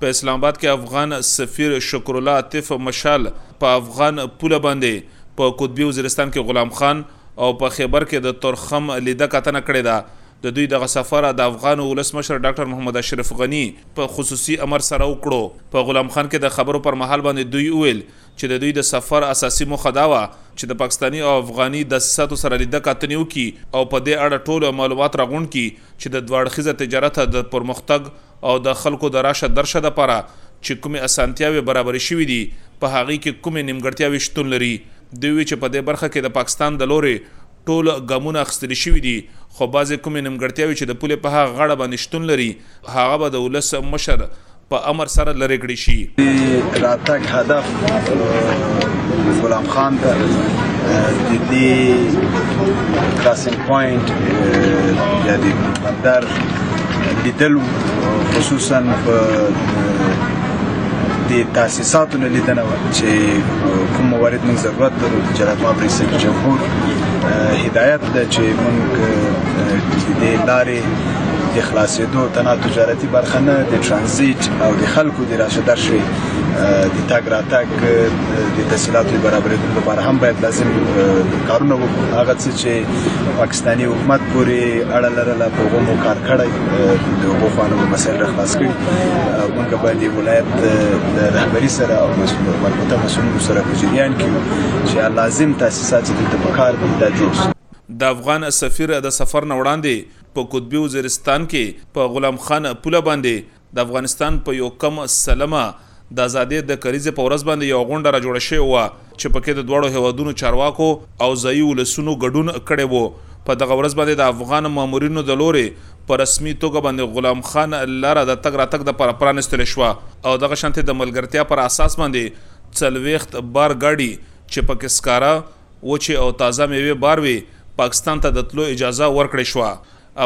په اسلام اباد کې افغان سفیر شکرالله عاطف مشال په افغان پوله باندې په قطبي وزیرستان کې غلام خان او په خیبر کې د ترخم لیده کتنه کړې ده د دوی دغه سفر د افغان ولسمشر ډاکټر محمد اشرف غنی په خصوصي امر سره وکړو په غلام خان کې د خبرو پر مهال باندې دوی ویل چې د دوی د سفر اساسي موخه دا وه چې د پاکستاني او افغاني دسیساتو سره لیده کاتنې وکړي او په دې اړه ټول معلومات راغونډ کړي چې د دوه اړخیزه تجارت د پرمختګ او د خلکو د راشه درشه لپاره چې کومې اسانتیاوې برابرې شوې دي په هغې کې کومې نیمګړتیاوې شتون لري دوی وې چې په دې برخه کې د پاکستان د لورې ټول ګامونه اخیستل شوي دي، خو بعضې کومې نیمګړتیاوې چې د پولې په هغه غاړه باندې شتون لري، هغه به د ولس مشر په امر سره لرې کړې شي. د راتګ هدف غلام خان ته د دې کراسینګ پوینټ یا د بندر لیدل خصوصا په د تاسیس تاسیساتو نه لیدنه وه چې کوم موارد موږ ضرورت لرو د جلال ماب رئیس جمهور هدایت ده چې موږ د لارې د خلاصېدو تنها تجارتي برخه نه د ترانزیټ او د خلکو د راشه درشې د تګ راتګ د تسهیلاتو برابرېدو لپاره هم باید لازم کارونه وکړو هغه څه چې پاکستاني حکومت پورې اړه لرله په هغو مو کار کړی د هغو خوانو مو مسایل را خلاص کړي موږ باندې ولایت د رهبري سره او مربوطه مسؤلینو سره په جریان کې یو چې لازم تاسیسات چې دلته په کار دي دا جوړ شي د افغان سفیر د سفر نه وړاندې په قطبي وزیرستان کې په غلام خان پوله باندې د افغانستان په یو کم سلمه د ازادې دکلیزې په ورځ باندې یوه غونډه را جوړه شوې وه چې پکې د دواړو هېوادونو چارواکو او ځایي ولسونو ګډون کړی وو. په دغه ورځ باندې د افغان مامورینو د لورې په رسمي توګه باندې غلام خان لاره د تګ راتګ دپاره پرانستل شوه او دغه شانتې د ملګرتیا پر اساس باندې څلوېښت بار ګاډي چې پکې سکاره، وچې او تازه مېوې بار وې، پاکستان ته د تلو اجازه ورکړې شوه.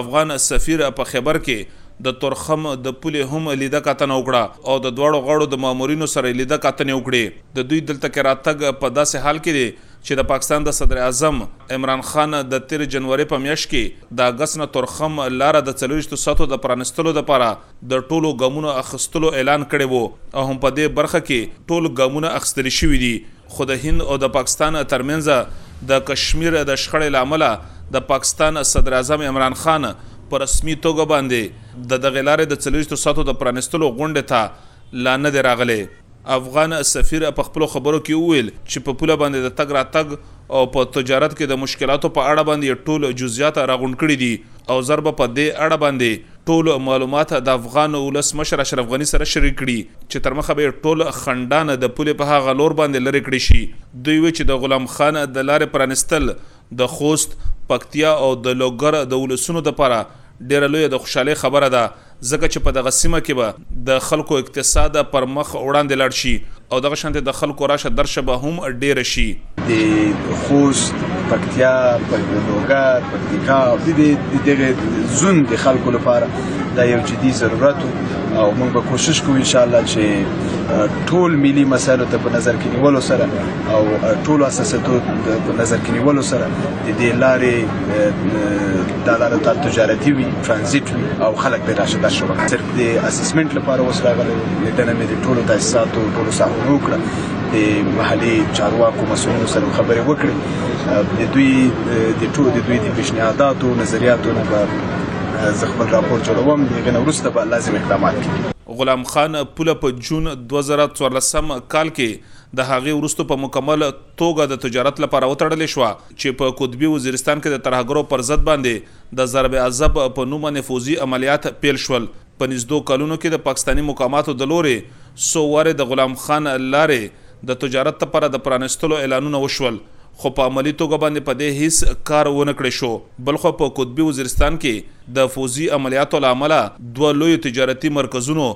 افغان سفیر په خېبر کې د تورخم د پولې هم لیده کتنه وکړه او د دواړو غاړو د مامورینو سره یې لیده کتنې وکړې. د دوی دلته کې راتګ په داسې حال کې دی چې د پاکستان د صدراعظم عمران خان د تېرې جنورۍ په میاشت کې د اګست نه تورخم لاره د څلور ویشت ساعتو د پرانیستلو لپاره د ټولو ګامونو اخیستلو اعلان کړی و او هم په دې برخه کې ټول ګامونه اخیستل شوي دي. خو د هند او د پاکستان ترمنځ د کشمیر د شخړې له امله د پاکستان صدراعظم عمران خان په رسمي توګه باندې د دغې لارې د څلوېښتو ساعتو د پرانیستلو غونډې ته لا نه دی راغلی. افغان سفیر په خپلو خبرو کې وویل چې په پوله باندې د تګ راتګ او په تجارت کې د مشکلاتو په اړه باندې یې ټول جزیات راغونډ کړي دي او زر به په دې اړه باندې ټول معلومات د افغان ولس مشر اشرف غني سره شریک کړي چې تر مخه به یې ټول خنډان د پولې په هغه لور باندې لرې کړې شي. دوی وې چې د غلام خان د لارې پرانستل د خوست، پکتیا او د لوګر د ولسونو د پاره ډیره لویه د خوشحالۍ خبره ده ځکه چې په دغه سیمه کې به د خلکو اقتصاد پر مخ وړاندې لاړ شي. او دغه شانته د خلکو راشه درشه به هم ډېره شي. د خوست، پکتیا، لوګر، پکتیکا او د دغه زون د خلکو لپاره دا یو جدي ضرورت او موږ به کوشش کوو ان شاء الله چې ټول ملي مسایلو ته په نظر کې نیولو سره او ټول اساساتو په نظر کې نیولو سره د دې لارې دا لار تر تجارتي وي ترانزیت وي او خلک به راشه درشه وکړي صرف د اسسمنټ لپاره اوس راغلی لیدنه مې د ټولو تاسیساتو ټولو ساحونو وکړه د محلي چارواکو مسؤلینو سره خبرې وکړې د دوی د ټولو د دوی د پیشنهاداتو نظریاتو نه به زه خپل راپور جوړوم د هغې نه وروسته به لازم اقدامات کېږي غلام خان پوله په جون دوه زره څوارلسم کال کې د هغې وروسته په مکمل توګه د تجارت لپاره وتړل شوه چې په قطبي وزیرستان کې د ترهګرو پر ضد باندې د ضرب عضب په نوم باندې فوځي عملیات پیل شول په نږدو کلونو کې د پاکستاني مقاماتو د لورې څو وارې د غلام خان لارې د تجارت لپاره د پرانستلو اعلانونه وشول خو په عملي توګه باندې په دې هیڅ کار ونکړې شو بلخوا په قطبي وزیرستان کې د فوځي عملیاتو له امله دوه لویو تجارتي مرکزونو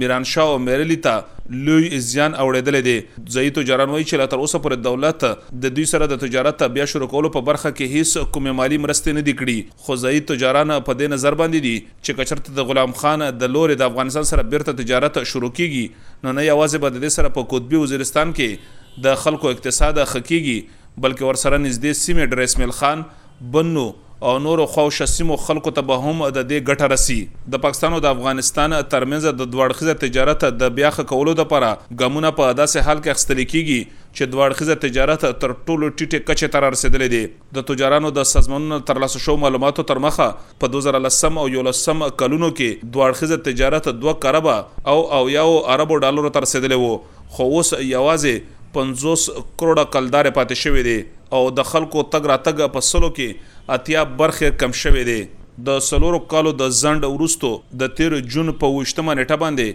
میرانشاه او میرعلي ته لوی زیان اوړېدلی دی. ځايي تجاران وايي چې لا تر اوسه پورې دولت د دوی سره د تجارت بیا شروع کولو په برخه کې هېڅ کومې مالي مرستې نه دي کړي، خو ځايي تجاران په دې نظر باندې دي چې که چېرته د غلام خان د لورې د افغانستان سره بېرته تجارت شروع کېږي، نو نه یوازې به د دې سره په قطبي وزیرستان کې د خلکو اقتصاد ښه کېږي، بلکې ورسره نږدې سیمې ډرېسمېل خان، بنو او نورو خواوشا سیمو خلکو ته به هم د دې ګټه رسي. د پاکستان او د افغانستان ترمنځ د دوه اړخیزه تجارت د بیا ښه کولو لپاره ګامونه په داسې حال کې اخیستل کیږي چې دوه اړخیزه تجارت تر ټولو ټیټې کچې ته رارسیدلی دی. د تجارانو د سازمانونو نه ترلاسه شوو معلوماتو تر مخه په دوه زره لسم او یولسم کلونو کې دوه اړخیزه تجارت دوه کربه او اویاوو اربو ډالرو ته رسیدلی وو. خو اوس یوازې پنځوس کروړه کلدارې پاتې شوې دې او د خلکو تګ راتګ په سلو کې اتیا برخې کم شوې دې. د څلورو کالو د ځنډ وروسته د تېر جون په اوویشت مه نېټه باندې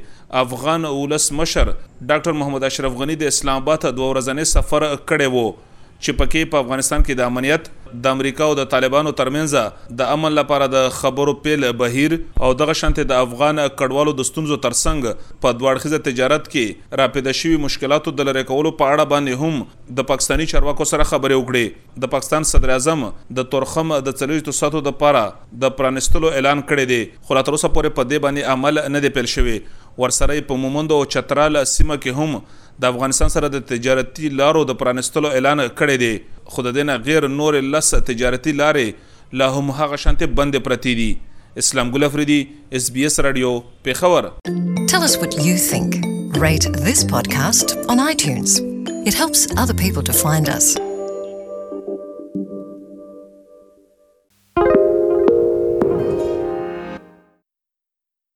افغان اولس مشر ډاکټر محمد اشرف غني د اسلام اباد دوه ورځنې سفر کړې وو. چې پکې په افغانستان کې د امنیت، د امریکا او د طالبانو ترمنځ د امن لپاره د خبرو پیل بهیر او دغه شانتې د افغان کډوالو د ستونزو ترڅنګ په دوه اړخیزه تجارت کې راپیدا شوي مشکلاتو د لرې کولو په اړه باندې هم د پاکستاني چارواکو سره خبرې وکړې. د پاکستان صدراعظم د تورخم د څلویشتو ساعتو لپاره د پرانیستلو اعلان کړی دی، خو لا تر اوسه پورې په دې باندې عمل نه دی پیل شوی، ورسره یې په مومندو او چترال سیمه کې هم د افغانستان سره د تجارتي لارو د پرانستلو اعلان کړی دی، خو د دې نه غېر نورې لس تجارتي لارې لا هم هغه شانتې بندې پرتې دي. اسلام ګل افريدي، اس بي اس راډيو، پېښور. Tell us what you think. Rate this podcast on iTunes. It helps other people to find us.